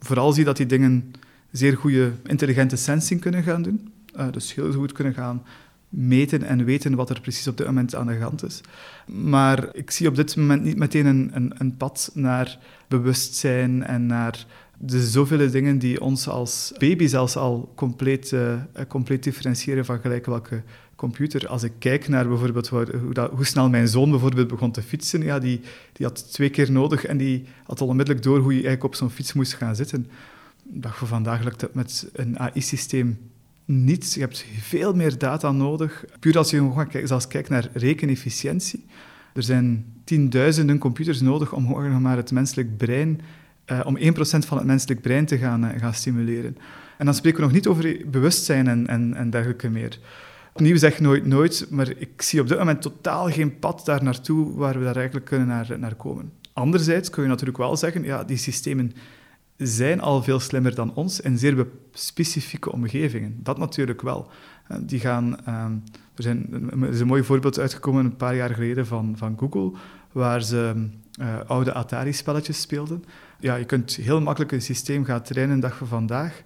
[SPEAKER 2] vooral zie dat die dingen zeer goede intelligente sensing kunnen gaan doen. Uh, dus heel goed kunnen gaan meten en weten wat er precies op dit moment aan de hand is. Maar ik zie op dit moment niet meteen een, een, een pad naar bewustzijn en naar de zoveel dingen die ons als baby zelfs al compleet, uh, compleet differentiëren van gelijk welke computer. Als ik kijk naar bijvoorbeeld hoe, hoe, snel mijn zoon bijvoorbeeld begon te fietsen, ja, die, die had twee keer nodig en die had al onmiddellijk door hoe je eigenlijk op zo'n fiets moest gaan zitten. Dat voor vandaag lukt dat met een AI-systeem niet. Je hebt veel meer data nodig. Puur als je gewoon zelfs kijkt naar rekenefficiëntie. Er zijn tienduizenden computers nodig om maar het menselijk brein, uh, om 1% van het menselijk brein te gaan, uh, gaan stimuleren. En dan spreken we nog niet over bewustzijn en, en, en dergelijke meer. Opnieuw zeg nooit nooit, maar ik zie op dit moment totaal geen pad daar naartoe waar we daar eigenlijk kunnen naar, naar komen. Anderzijds kun je natuurlijk wel zeggen, ja, die systemen zijn al veel slimmer dan ons in zeer specifieke omgevingen. Dat natuurlijk wel. Eh, die gaan, ehm, er, zijn, er is een mooi voorbeeld uitgekomen een paar jaar geleden van, van Google, waar ze uh, oude Atari-spelletjes speelden. Ja, je kunt heel makkelijk een systeem gaan trainen, dag van vandaag,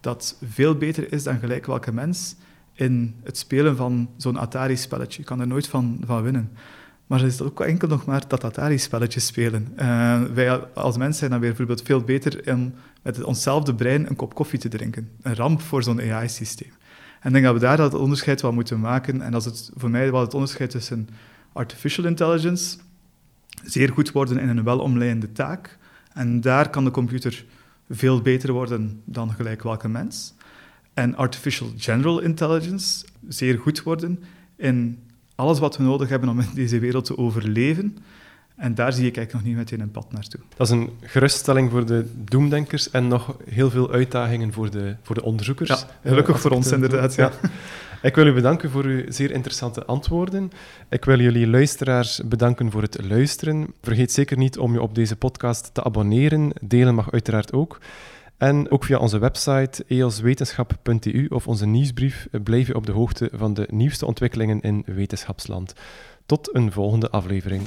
[SPEAKER 2] dat veel beter is dan gelijk welke mens in het spelen van zo'n Atari-spelletje. Je kan er nooit van, van winnen. Maar het is ook enkel nog maar dat Atari-spelletje spelen. Uh, wij als mens zijn dan weer bijvoorbeeld veel beter om met onszelfde brein een kop koffie te drinken. Een ramp voor zo'n AI-systeem. En ik denk dat we daar dat onderscheid wel moeten maken. En dat is het, voor mij wel het onderscheid tussen artificial intelligence, zeer goed worden in een welomlijnde taak. En daar kan de computer veel beter worden dan gelijk welke mens en artificial general intelligence zeer goed worden in alles wat we nodig hebben om in deze wereld te overleven. En daar zie ik eigenlijk nog niet meteen een pad naartoe.
[SPEAKER 1] Dat is een geruststelling voor de doemdenkers en nog heel veel uitdagingen voor de, voor de onderzoekers.
[SPEAKER 2] Ja, gelukkig voor ons inderdaad. Ja.
[SPEAKER 1] Ik wil u bedanken voor uw zeer interessante antwoorden. Ik wil jullie luisteraars bedanken voor het luisteren. Vergeet zeker niet om je op deze podcast te abonneren. Delen mag uiteraard ook. En ook via onze website eoswetenschap.eu of onze nieuwsbrief blijf je op de hoogte van de nieuwste ontwikkelingen in wetenschapsland. Tot een volgende aflevering.